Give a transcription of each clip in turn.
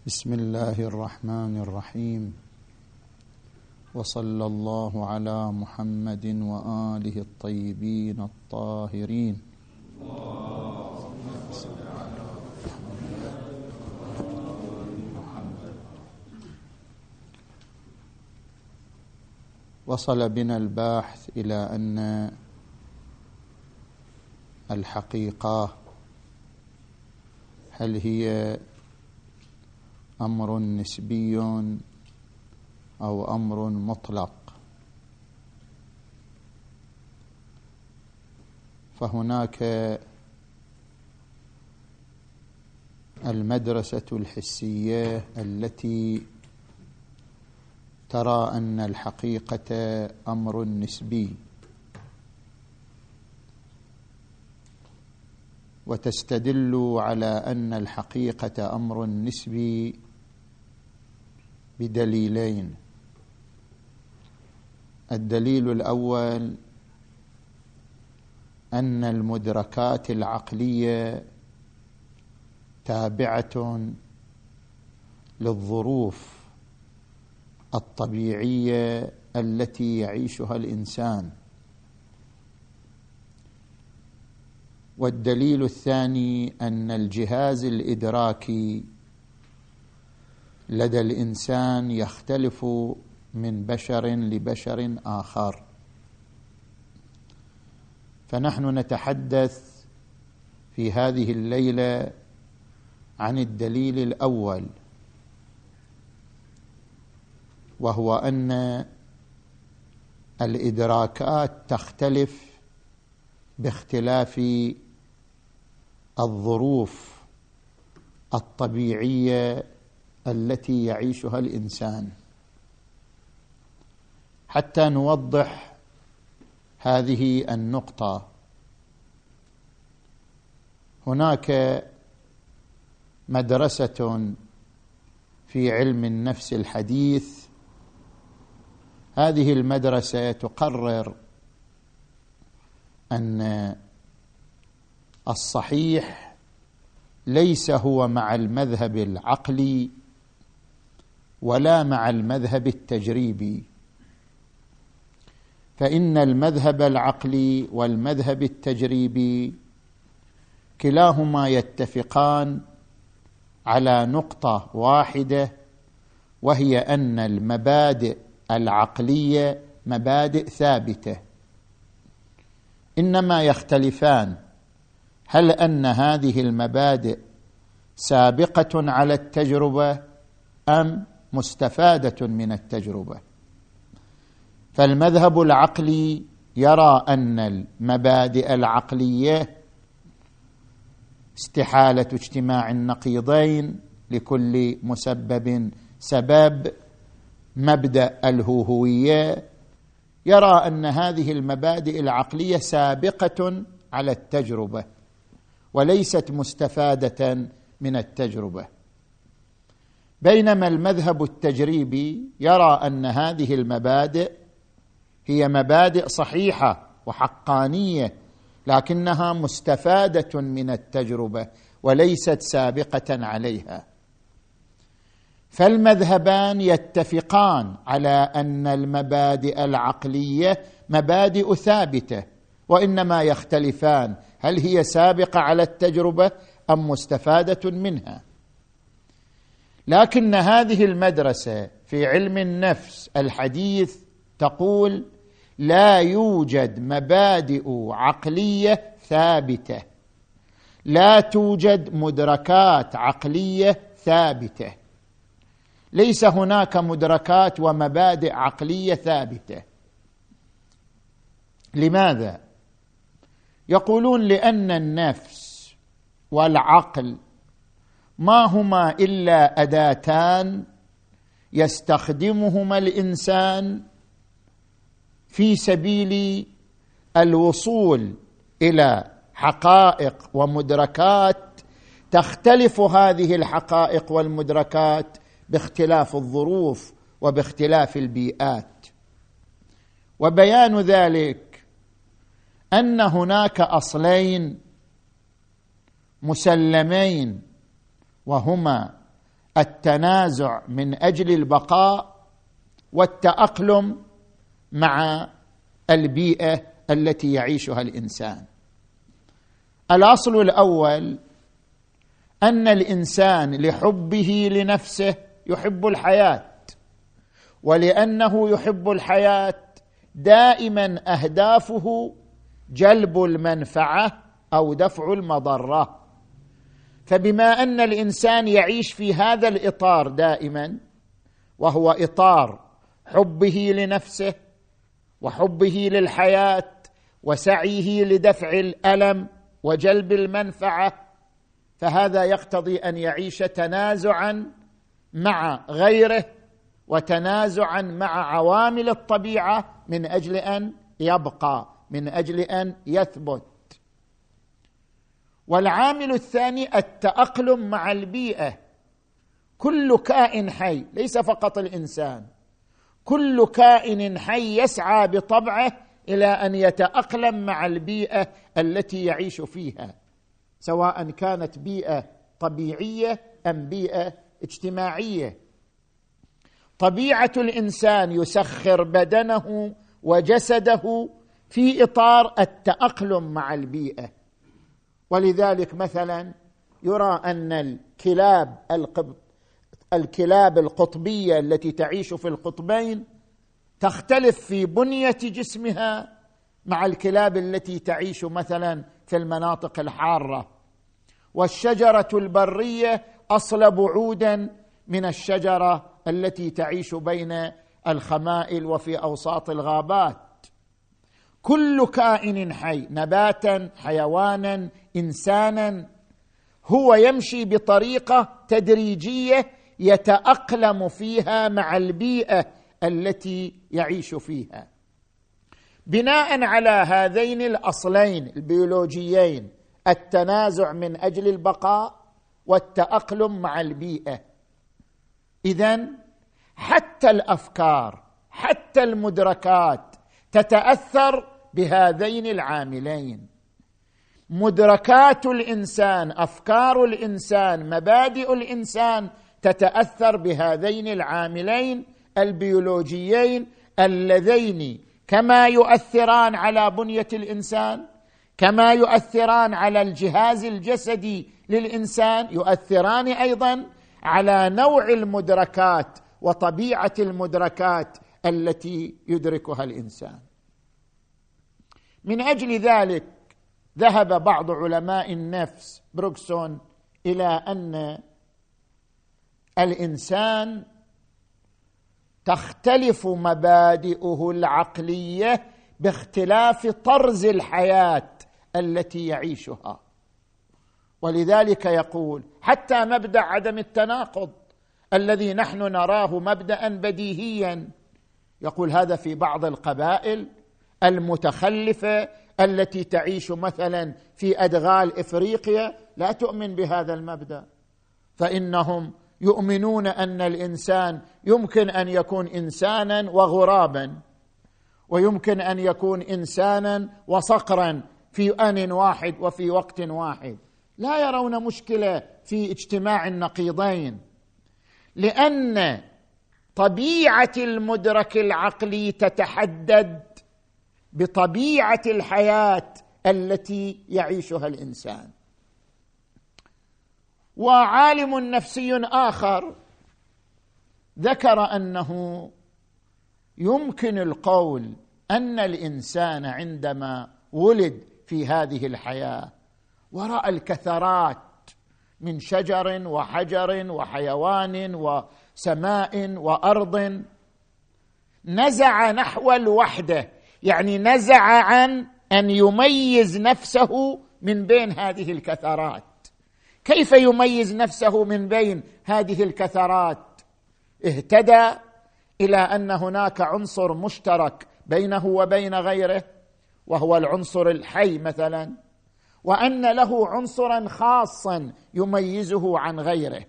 بسم الله الرحمن الرحيم. وصلى الله على محمد وآله الطيبين الطاهرين. وصل بنا الباحث إلى أن الحقيقة هل هي أمر نسبي أو أمر مطلق. فهناك المدرسة الحسية التي ترى أن الحقيقة أمر نسبي. وتستدل على أن الحقيقة أمر نسبي بدليلين. الدليل الأول أن المدركات العقلية تابعة للظروف الطبيعية التي يعيشها الإنسان. والدليل الثاني أن الجهاز الإدراكي لدى الإنسان يختلف من بشر لبشر آخر. فنحن نتحدث في هذه الليلة عن الدليل الأول وهو أن الإدراكات تختلف باختلاف الظروف الطبيعية التي يعيشها الإنسان. حتى نوضح هذه النقطة. هناك مدرسة في علم النفس الحديث. هذه المدرسة تقرر أن الصحيح ليس هو مع المذهب العقلي ولا مع المذهب التجريبي. فإن المذهب العقلي والمذهب التجريبي كلاهما يتفقان على نقطة واحدة وهي أن المبادئ العقلية مبادئ ثابتة. إنما يختلفان هل أن هذه المبادئ سابقة على التجربة أم مستفادة من التجربة. فالمذهب العقلي يرى أن المبادئ العقلية استحالة اجتماع النقيضين لكل مسبب سبب مبدأ الهوهوية. يرى أن هذه المبادئ العقلية سابقة على التجربة وليست مستفادة من التجربة. بينما المذهب التجريبي يرى أن هذه المبادئ هي مبادئ صحيحة وحقانية لكنها مستفادة من التجربة وليست سابقة عليها. فالمذهبان يتفقان على أن المبادئ العقلية مبادئ ثابتة وإنما يختلفان هل هي سابقة على التجربة أم مستفادة منها. لكن هذه المدرسة في علم النفس الحديث تقول لا يوجد مبادئ عقلية ثابتة. لا توجد مدركات عقلية ثابتة. ليس هناك مدركات ومبادئ عقلية ثابتة. لماذا؟ يقولون لأن النفس والعقل ما هما إلا أداتان يستخدمهما الإنسان في سبيل الوصول إلى حقائق ومدركات تختلف هذه الحقائق والمدركات باختلاف الظروف وباختلاف البيئات. وبيان ذلك أن هناك أصلين مسلمين وهما التنازع من أجل البقاء والتأقلم مع البيئة التي يعيشها الإنسان. الأصل الأول أن الإنسان لحبه لنفسه يحب الحياة ولأنه يحب الحياة دائما أهدافه جلب المنفعة أو دفع المضرة. فبما أن الإنسان يعيش في هذا الإطار دائما وهو إطار حبه لنفسه وحبه للحياة وسعيه لدفع الألم وجلب المنفعة فهذا يقتضي أن يعيش تنازعا مع غيره وتنازعا مع عوامل الطبيعة من أجل أن يبقى من أجل أن يثبت. والعامل الثاني التأقلم مع البيئة. كل كائن حي ليس فقط الإنسان. كل كائن حي يسعى بطبعه إلى أن يتأقلم مع البيئة التي يعيش فيها سواء كانت بيئة طبيعية أم بيئة اجتماعية. طبيعة الإنسان يسخر بدنه وجسده في إطار التأقلم مع البيئة. ولذلك مثلا يرى أن الكلاب القبط الكلاب القطبية التي تعيش في القطبين تختلف في بنية جسمها مع الكلاب التي تعيش مثلا في المناطق الحارة. والشجرة البرية اصلب عودا من الشجرة التي تعيش بين الخمائل وفي أوساط الغابات. كل كائن حي نباتا حيوانا إنسانا هو يمشي بطريقة تدريجية يتأقلم فيها مع البيئة التي يعيش فيها. بناء على هذين الأصلين البيولوجيين التنازع من أجل البقاء والتأقلم مع البيئة. اذا حتى الأفكار حتى المدركات تتأثر بهذين العاملين. مدركات الإنسان أفكار الإنسان مبادئ الإنسان تتأثر بهذين العاملين البيولوجيين اللذين. كما يؤثران على بنية الإنسان كما يؤثران على الجهاز الجسدي للإنسان يؤثران أيضا على نوع المدركات وطبيعة المدركات التي يدركها الإنسان. من أجل ذلك ذهب بعض علماء النفس بروكسون إلى أن الإنسان تختلف مبادئه العقلية باختلاف طرز الحياة التي يعيشها. ولذلك يقول حتى مبدأ عدم التناقض الذي نحن نراه مبدا بديهيا. يقول هذا في بعض القبائل المتخلفة التي تعيش مثلا في أدغال إفريقيا لا تؤمن بهذا المبدأ. فإنهم يؤمنون أن الإنسان يمكن أن يكون انسانا وغرابا ويمكن أن يكون انسانا وصقرا في أن واحد وفي وقت واحد. لا يرون مشكلة في اجتماع النقيضين لأن طبيعة المدرك العقلي تتحدد بطبيعة الحياة التي يعيشها الإنسان. وعالم نفسي آخر ذكر أنه يمكن القول أن الإنسان عندما ولد في هذه الحياة ورأى الكثرات من شجر وحجر وحيوان وسماء وأرض نزع نحو الوحدة يعني نزع عن أن يميز نفسه من بين هذه الكثرات. كيف يميز نفسه من بين هذه الكثرات؟ اهتدى إلى أن هناك عنصر مشترك بينه وبين غيره وهو العنصر الحي مثلا وأن له عنصرا خاصا يميزه عن غيره.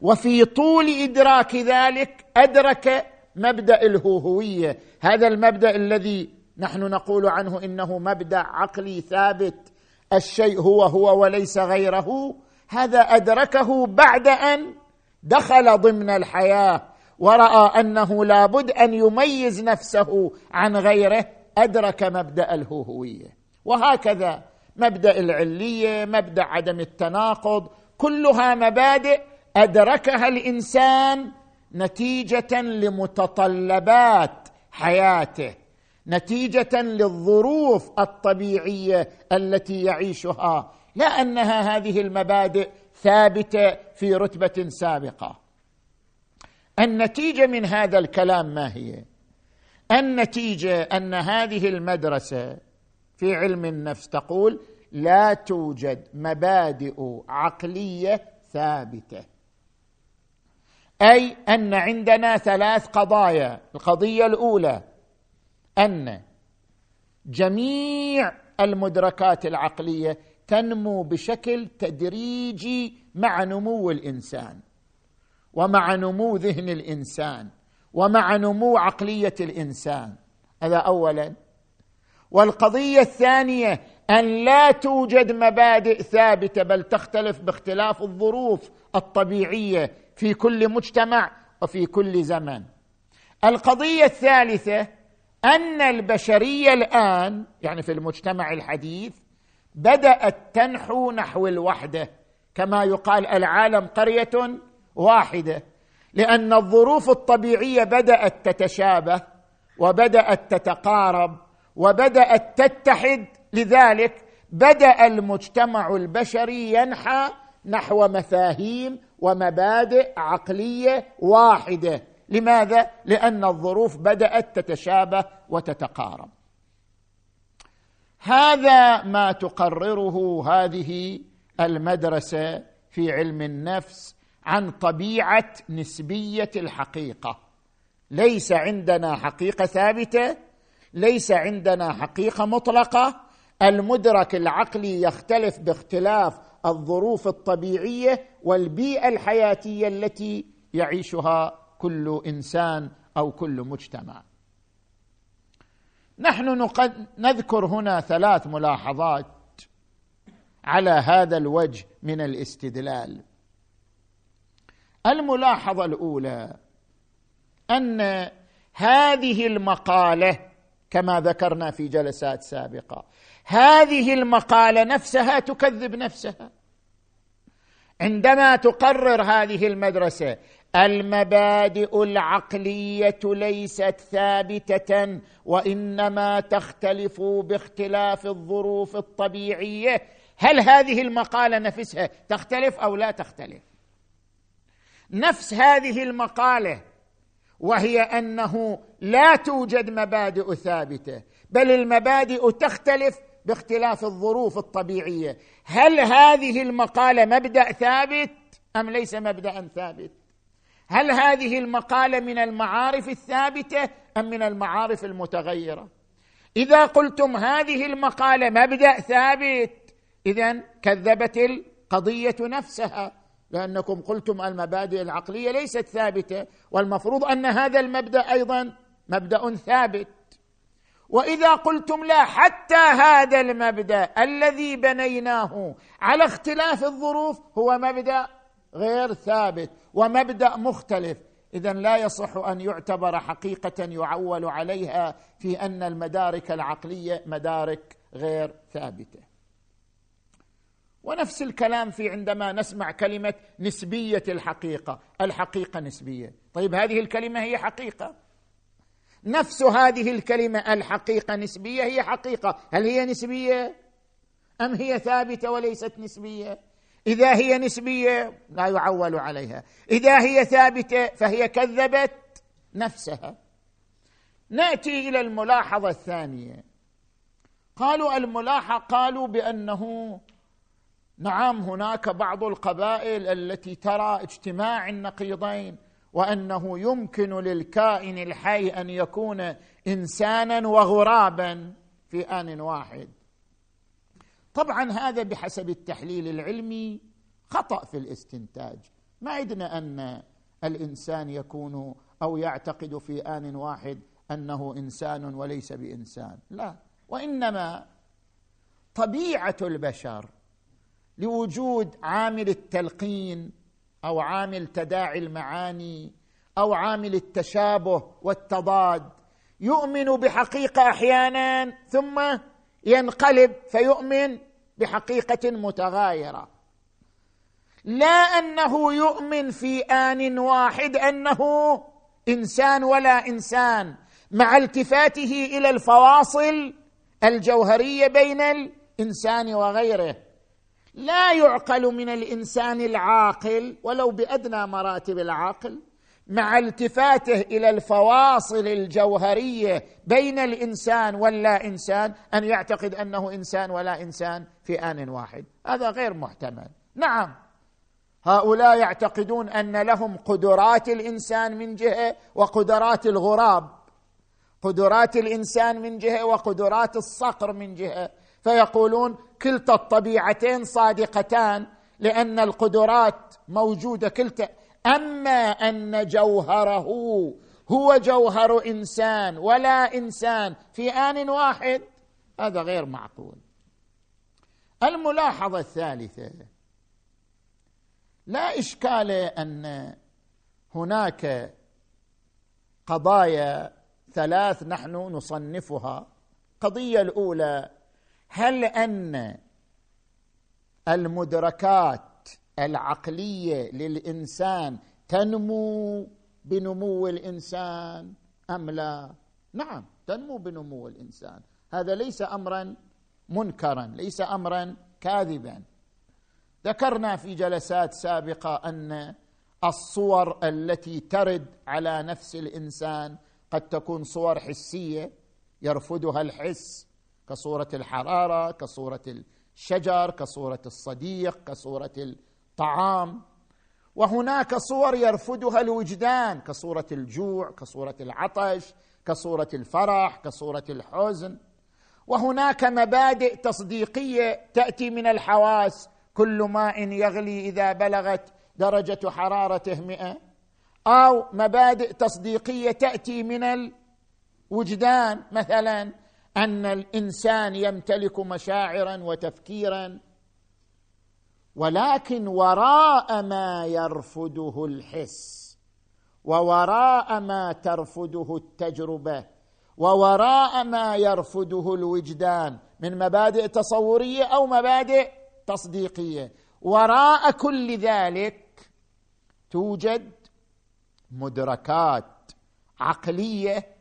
وفي طول إدراك ذلك أدرك مبدأ الهوهوية. هذا المبدأ الذي نحن نقول عنه إنه مبدأ عقلي ثابت. الشيء هو هو وليس غيره. هذا أدركه بعد أن دخل ضمن الحياة ورأى أنه لابد أن يميز نفسه عن غيره. أدرك مبدأ الهوهوية. وهكذا مبدأ العلية مبدأ عدم التناقض كلها مبادئ أدركها الإنسان نتيجة لمتطلبات حياته نتيجة للظروف الطبيعية التي يعيشها لا أنها هذه المبادئ ثابتة في رتبة سابقة. النتيجة من هذا الكلام ما هي؟ النتيجة أن هذه المدرسة في علم النفس تقول لا توجد مبادئ عقلية ثابتة. أي أن عندنا ثلاث قضايا. القضية الأولى أن جميع المدركات العقلية تنمو بشكل تدريجي مع نمو الإنسان ومع نمو ذهن الإنسان ومع نمو عقلية الإنسان. هذا اولا. والقضية الثانية أن لا توجد مبادئ ثابتة بل تختلف باختلاف الظروف الطبيعية في كل مجتمع وفي كل زمن. القضية الثالثة أن البشرية الآن يعني في المجتمع الحديث بدأت تنحو نحو الوحدة. كما يقال العالم قرية واحدة. لأن الظروف الطبيعية بدأت تتشابه وبدأت تتقارب وبدأت تتحد. لذلك بدأ المجتمع البشري ينحى نحو مفاهيم ومبادئ عقلية واحدة. لماذا؟ لأن الظروف بدأت تتشابه وتتقارب. هذا ما تقرره هذه المدرسة في علم النفس عن طبيعة نسبية الحقيقة. ليس عندنا حقيقة ثابتة ليس عندنا حقيقة مطلقة. المدرك العقلي يختلف باختلاف الظروف الطبيعية والبيئة الحياتية التي يعيشها كل إنسان أو كل مجتمع. نحن نذكر هنا ثلاث ملاحظات على هذا الوجه من الاستدلال. الملاحظة الأولى أن هذه المقالة كما ذكرنا في جلسات سابقة هذه المقالة نفسها تكذب نفسها. عندما تقرر هذه المدرسة المبادئ العقلية ليست ثابتة وإنما تختلف باختلاف الظروف الطبيعية. هل هذه المقالة نفسها تختلف أو لا تختلف؟ نفس هذه المقالة وهي أنه لا توجد مبادئ ثابتة بل المبادئ تختلف باختلاف الظروف الطبيعية. هل هذه المقالة مبدأ ثابت أم ليس مبدأ ثابت؟ هل هذه المقالة من المعارف الثابتة أم من المعارف المتغيرة؟ إذا قلتم هذه المقالة مبدأ ثابت اذا كذبت القضية نفسها لأنكم قلتم المبادئ العقلية ليست ثابتة والمفروض أن هذا المبدأ أيضا مبدأ ثابت. وإذا قلتم لا حتى هذا المبدأ الذي بنيناه على اختلاف الظروف هو مبدأ غير ثابت ومبدأ مختلف. اذا لا يصح أن يعتبر حقيقة يعول عليها في أن المدارك العقلية مدارك غير ثابتة. ونفس الكلام في عندما نسمع كلمة نسبية الحقيقة. الحقيقة نسبية. طيب هذه الكلمة هي حقيقة. نفس هذه الكلمة الحقيقة نسبية هي حقيقة. هل هي نسبية؟ أم هي ثابتة وليست نسبية؟ إذا هي نسبية لا يعول عليها. إذا هي ثابتة فهي كذبت نفسها. نأتي إلى الملاحظة الثانية. قالوا الملاحظة قالوا بأنه نعم هناك بعض القبائل التي ترى اجتماع النقيضين. وأنه يمكن للكائن الحي أن يكون إنسانا وغرابا في آن واحد. طبعا هذا بحسب التحليل العلمي خطأ في الاستنتاج. ما عندنا أن الإنسان يكون أو يعتقد في آن واحد أنه إنسان وليس بإنسان. لا وإنما طبيعة البشر لوجود عامل التلقين أو عامل تداعي المعاني أو عامل التشابه والتضاد. يؤمن بحقيقة أحيانا ثم ينقلب فيؤمن بحقيقة متغايرة. لا أنه يؤمن في آن واحد أنه إنسان ولا إنسان مع التفاته إلى الفواصل الجوهرية بين الإنسان وغيره. لا يعقل من الإنسان العاقل ولو بأدنى مراتب العقل مع التفاته إلى الفواصل الجوهرية بين الإنسان واللا إنسان أن يعتقد أنه إنسان ولا إنسان في آن واحد. هذا غير محتمل. نعم. هؤلاء يعتقدون أن لهم قدرات الإنسان من جهة وقدرات الغراب. قدرات الإنسان من جهة وقدرات الصقر من جهة. فيقولون كلتا الطبيعتين صادقتان لأن القدرات موجودة كلتا. أما أن جوهره هو جوهر إنسان ولا إنسان في آن واحد هذا غير معقول. الملاحظة الثالثة لا إشكال أن هناك قضايا ثلاث نحن نصنفها. القضية الأولى هل أن المدركات العقلية للإنسان تنمو بنمو الإنسان أم لا؟ نعم تنمو بنمو الإنسان. هذا ليس امرا منكرا ليس امرا كاذبا. ذكرنا في جلسات سابقة أن الصور التي ترد على نفس الإنسان قد تكون صور حسية يرفضها الحس كصورة الحرارة كصورة الشجر كصورة الصديق كصورة الطعام. وهناك صور يرفضها الوجدان كصورة الجوع كصورة العطش كصورة الفرح كصورة الحزن. وهناك مبادئ تصديقية تأتي من الحواس. كل ماء يغلي إذا بلغت درجة حرارته مئة. أو مبادئ تصديقية تأتي من الوجدان. مثلا أن الإنسان يمتلك مشاعرا وتفكيرا ولكن وراء ما يرفضه الحس ووراء ما ترفضه التجربة ووراء ما يرفضه الوجدان من مبادئ تصورية أو مبادئ تصديقية. وراء كل ذلك توجد مدركات عقلية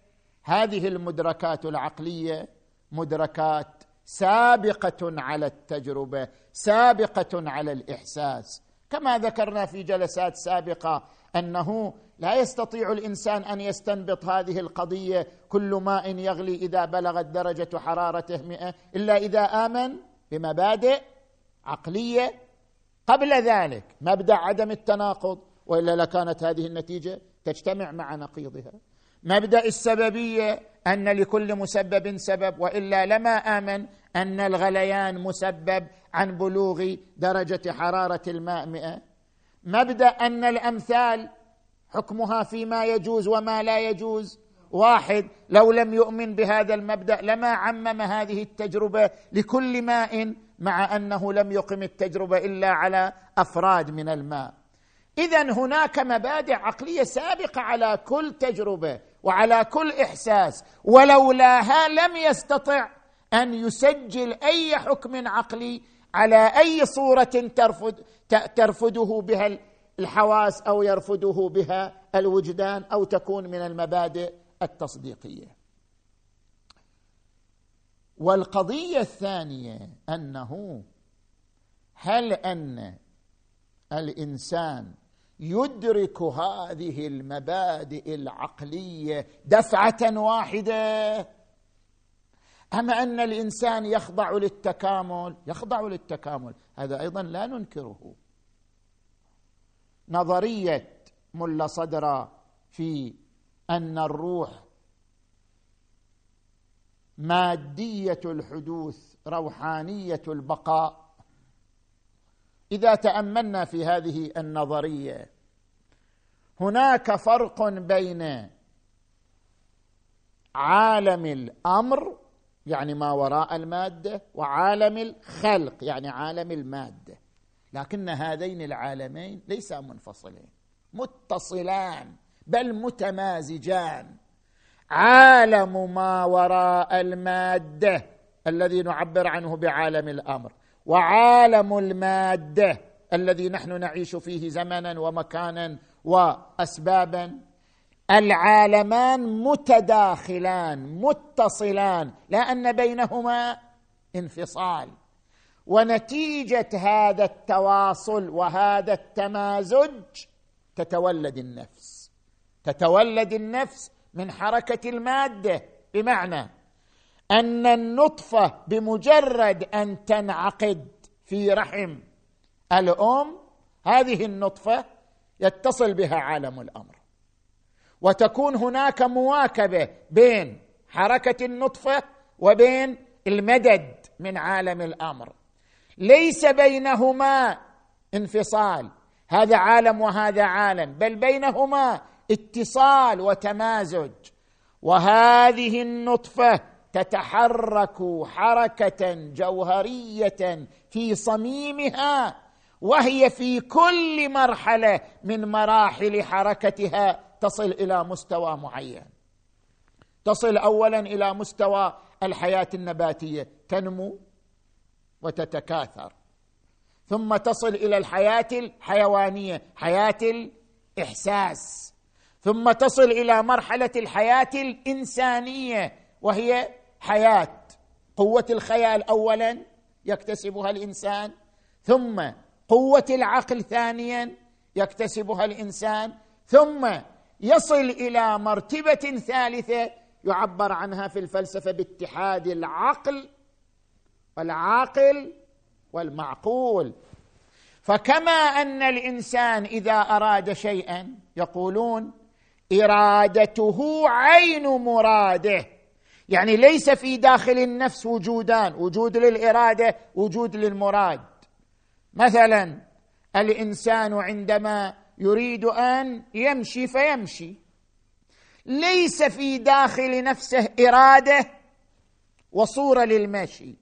هذه المدركات العقلية مدركات سابقة على التجربة سابقة على الإحساس. كما ذكرنا في جلسات سابقة أنه لا يستطيع الإنسان أن يستنبط هذه القضية كل ماء يغلي إذا بلغت درجة حرارته مئة إلا إذا آمن بمبادئ عقلية. قبل ذلك مبدأ عدم التناقض وإلا لكانت هذه النتيجة تجتمع مع نقيضها. مبدأ السببية أن لكل مسبب سبب وإلا لما آمن أن الغليان مسبب عن بلوغ درجة حرارة الماء مئة. مبدأ أن الأمثال حكمها فيما يجوز وما لا يجوز. واحد لو لم يؤمن بهذا المبدأ لما عمم هذه التجربة لكل ماء مع أنه لم يقم التجربة إلا على أفراد من الماء. اذا هناك مبادئ عقلية سابقة على كل تجربة. وعلى كل إحساس ولولاها لم يستطع أن يسجل أي حكم عقلي على أي صورة ترفض ترفضه بها الحواس أو يرفضه بها الوجدان أو تكون من المبادئ التصديقية. والقضية الثانية أنه هل أن الإنسان يدرك هذه المبادئ العقلية دفعة واحدة. ام أن الإنسان يخضع للتكامل يخضع للتكامل هذا أيضا لا ننكره. نظرية ملا صدرة في أن الروح مادية الحدوث روحانية البقاء إذا تأملنا في هذه النظرية هناك فرق بين عالم الأمر يعني ما وراء المادة وعالم الخلق يعني عالم المادة. لكن هذين العالمين ليسا منفصلين متصلان بل متمازجان. عالم ما وراء المادة الذي نعبر عنه بعالم الأمر. وعالم المادة الذي نحن نعيش فيه زمنا ومكانا واسبابا. العالمان متداخلان متصلان لا أن بينهما انفصال. ونتيجة هذا التواصل وهذا التمازج تتولد النفس. تتولد النفس من حركة المادة. بمعنى أن النطفة بمجرد أن تنعقد في رحم الأم هذه النطفة يتصل بها عالم الأمر. وتكون هناك مواكبة بين حركة النطفة وبين المدد من عالم الأمر. ليس بينهما انفصال هذا عالم وهذا عالم بل بينهما اتصال وتمازج. وهذه النطفة تتحرك حركة جوهرية في صميمها وهي في كل مرحلة من مراحل حركتها تصل إلى مستوى معين. تصل اولا إلى مستوى الحياة النباتية تنمو وتتكاثر. ثم تصل إلى الحياة الحيوانية حياة الإحساس. ثم تصل إلى مرحلة الحياة الإنسانية وهي حياة قوة الخيال اولا يكتسبها الإنسان ثم قوة العقل ثانيا يكتسبها الإنسان ثم يصل إلى مرتبة ثالثة يعبر عنها في الفلسفة باتحاد العقل والعاقل والمعقول. فكما أن الإنسان إذا أراد شيئا يقولون إرادته عين مراده. يعني ليس في داخل النفس وجودان وجود للإرادة وجود للمراد. مثلا الإنسان عندما يريد أن يمشي فيمشي. ليس في داخل نفسه إرادة وصورة للمشي.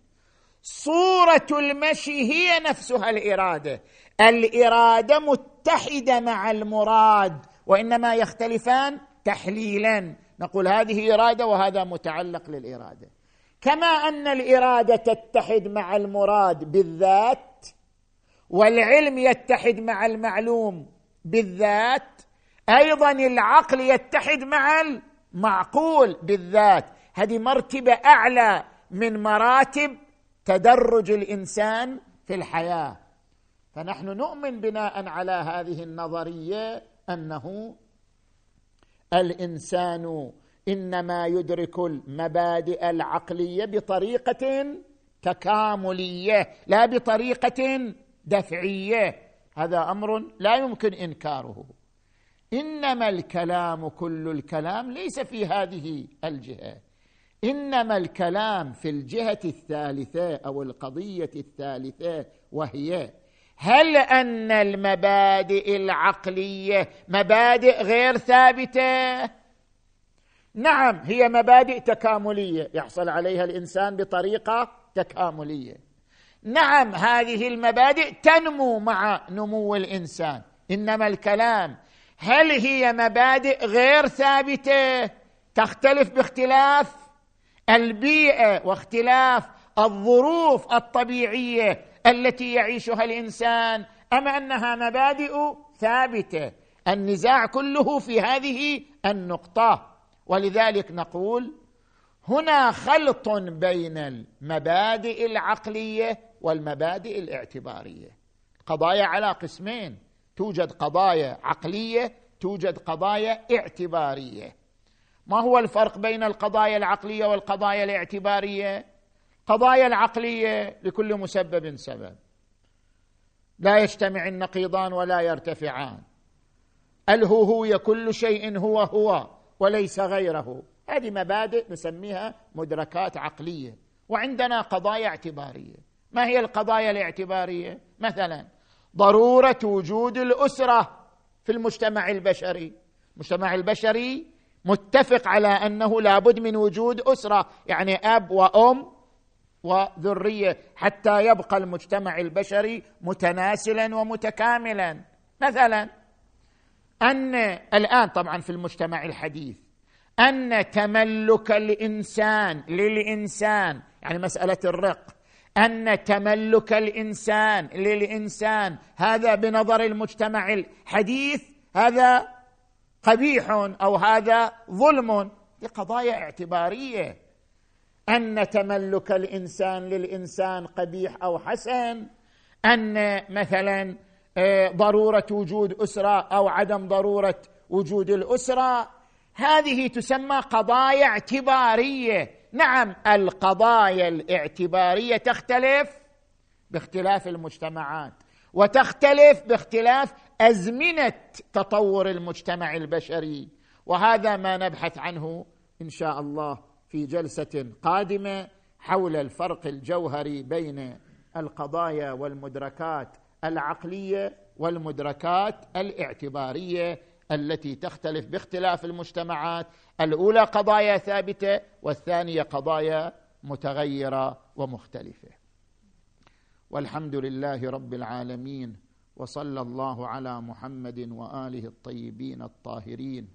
صورة المشي هي نفسها الإرادة. الإرادة متحدة مع المراد وإنما يختلفان تحليلا. نقول هذه إرادة وهذا متعلق للإرادة. كما أن الإرادة تتحد مع المراد بالذات والعلم يتحد مع المعلوم بالذات أيضا العقل يتحد مع المعقول بالذات. هذه مرتبة أعلى من مراتب تدرج الإنسان في الحياة. فنحن نؤمن بناء على هذه النظرية أنه الإنسان إنما يدرك المبادئ العقلية بطريقة تكاملية لا بطريقة دفعية. هذا أمر لا يمكن إنكاره. إنما الكلام كل الكلام ليس في هذه الجهة. إنما الكلام في الجهة الثالثة أو القضية الثالثة وهي هل أن المبادئ العقلية مبادئ غير ثابتة؟ نعم هي مبادئ تكاملية يحصل عليها الإنسان بطريقة تكاملية. نعم هذه المبادئ تنمو مع نمو الإنسان. إنما الكلام هل هي مبادئ غير ثابتة؟ تختلف باختلاف البيئة واختلاف الظروف الطبيعية التي يعيشها الإنسان أم أنها مبادئ ثابتة؟ النزاع كله في هذه النقطة. ولذلك نقول هنا خلط بين المبادئ العقلية والمبادئ الاعتبارية. قضايا على قسمين. توجد قضايا عقلية توجد قضايا اعتبارية. ما هو الفرق بين القضايا العقلية والقضايا الاعتبارية؟ قضايا العقلية لكل مسبب سبب. لا يجتمع النقيضان ولا يرتفعان. الهوهويه كل شيء هو هو وليس غيره. هذه مبادئ نسميها مدركات عقلية. وعندنا قضايا اعتبارية. ما هي القضايا الاعتبارية؟ مثلا ضرورة وجود الأسرة في المجتمع البشري. المجتمع البشري متفق على أنه لابد من وجود أسرة يعني أب وأم وذرية حتى يبقى المجتمع البشري متناسلا ومتكاملا. مثلا أن الآن طبعا في المجتمع الحديث أن تملك الإنسان للإنسان يعني مسألة الرق أن تملك الإنسان للإنسان هذا بنظر المجتمع الحديث هذا قبيح أو هذا ظلم لقضايا اعتبارية. أن تملك الإنسان للإنسان قبيح أو حسن أن مثلا آه، ضرورة وجود أسرة أو عدم ضرورة وجود الأسرة. هذه تسمى قضايا اعتبارية. نعم القضايا الاعتبارية تختلف باختلاف المجتمعات وتختلف باختلاف أزمنة تطور المجتمع البشري وهذا ما نبحث عنه إن شاء الله. في جلسة قادمة حول الفرق الجوهري بين القضايا والمدركات العقلية والمدركات الاعتبارية التي تختلف باختلاف المجتمعات. الأولى قضايا ثابتة والثانية قضايا متغيرة ومختلفة. والحمد لله رب العالمين وصلى الله على محمد وآله الطيبين الطاهرين.